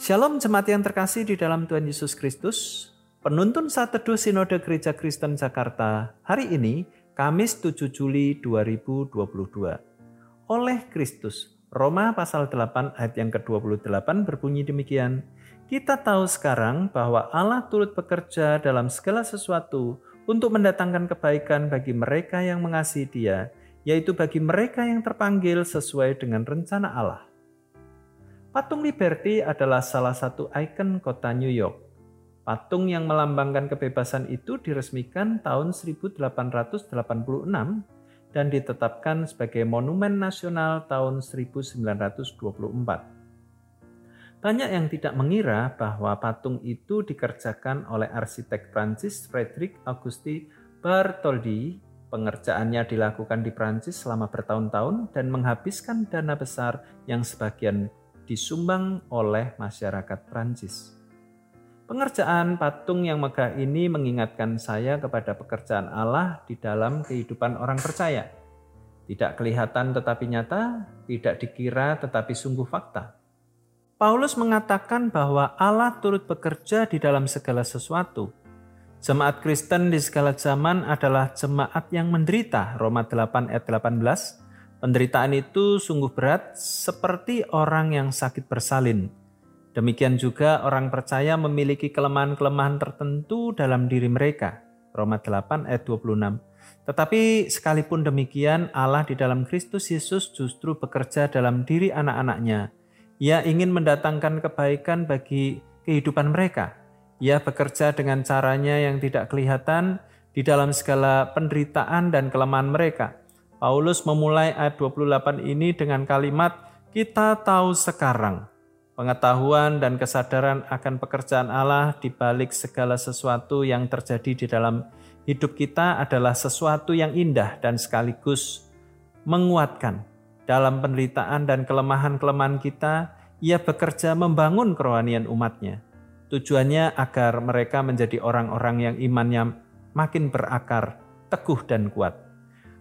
Shalom jemaat yang terkasih di dalam Tuhan Yesus Kristus. Penuntun saat teduh Sinode Gereja Kristen Jakarta hari ini Kamis 7 Juli 2022. Oleh Kristus. Roma pasal 8 ayat yang ke-28 berbunyi demikian. Kita tahu sekarang bahwa Allah turut bekerja dalam segala sesuatu untuk mendatangkan kebaikan bagi mereka yang mengasihi Dia, yaitu bagi mereka yang terpanggil sesuai dengan rencana Allah. Patung Liberty adalah salah satu ikon kota New York. Patung yang melambangkan kebebasan itu diresmikan tahun 1886 dan ditetapkan sebagai monumen nasional tahun 1924. Banyak yang tidak mengira bahwa patung itu dikerjakan oleh arsitek Prancis Frederick Auguste Bartholdi. Pengerjaannya dilakukan di Prancis selama bertahun-tahun dan menghabiskan dana besar yang sebagian disumbang oleh masyarakat Prancis. Pengerjaan patung yang megah ini mengingatkan saya kepada pekerjaan Allah di dalam kehidupan orang percaya. Tidak kelihatan tetapi nyata, tidak dikira tetapi sungguh fakta. Paulus mengatakan bahwa Allah turut bekerja di dalam segala sesuatu. Jemaat Kristen di segala zaman adalah jemaat yang menderita, Roma 8 ayat 18, Penderitaan itu sungguh berat seperti orang yang sakit bersalin. Demikian juga orang percaya memiliki kelemahan-kelemahan tertentu dalam diri mereka. Roma 8 ayat 26. Tetapi sekalipun demikian Allah di dalam Kristus Yesus justru bekerja dalam diri anak-anaknya. Ia ingin mendatangkan kebaikan bagi kehidupan mereka. Ia bekerja dengan caranya yang tidak kelihatan di dalam segala penderitaan dan kelemahan mereka Paulus memulai ayat 28 ini dengan kalimat kita tahu sekarang. Pengetahuan dan kesadaran akan pekerjaan Allah di balik segala sesuatu yang terjadi di dalam hidup kita adalah sesuatu yang indah dan sekaligus menguatkan. Dalam penderitaan dan kelemahan-kelemahan kita, ia bekerja membangun kerohanian umatnya. Tujuannya agar mereka menjadi orang-orang yang imannya makin berakar, teguh dan kuat.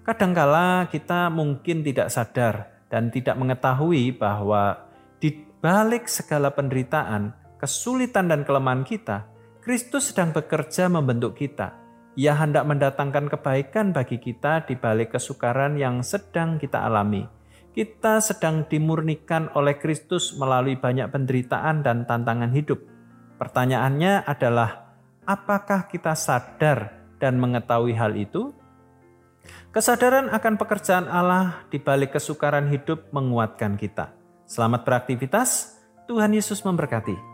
Kadangkala kita mungkin tidak sadar dan tidak mengetahui bahwa di balik segala penderitaan, kesulitan dan kelemahan kita, Kristus sedang bekerja membentuk kita. Ia hendak mendatangkan kebaikan bagi kita di balik kesukaran yang sedang kita alami. Kita sedang dimurnikan oleh Kristus melalui banyak penderitaan dan tantangan hidup. Pertanyaannya adalah, apakah kita sadar dan mengetahui hal itu? Kesadaran akan pekerjaan Allah di balik kesukaran hidup menguatkan kita. Selamat beraktivitas, Tuhan Yesus memberkati.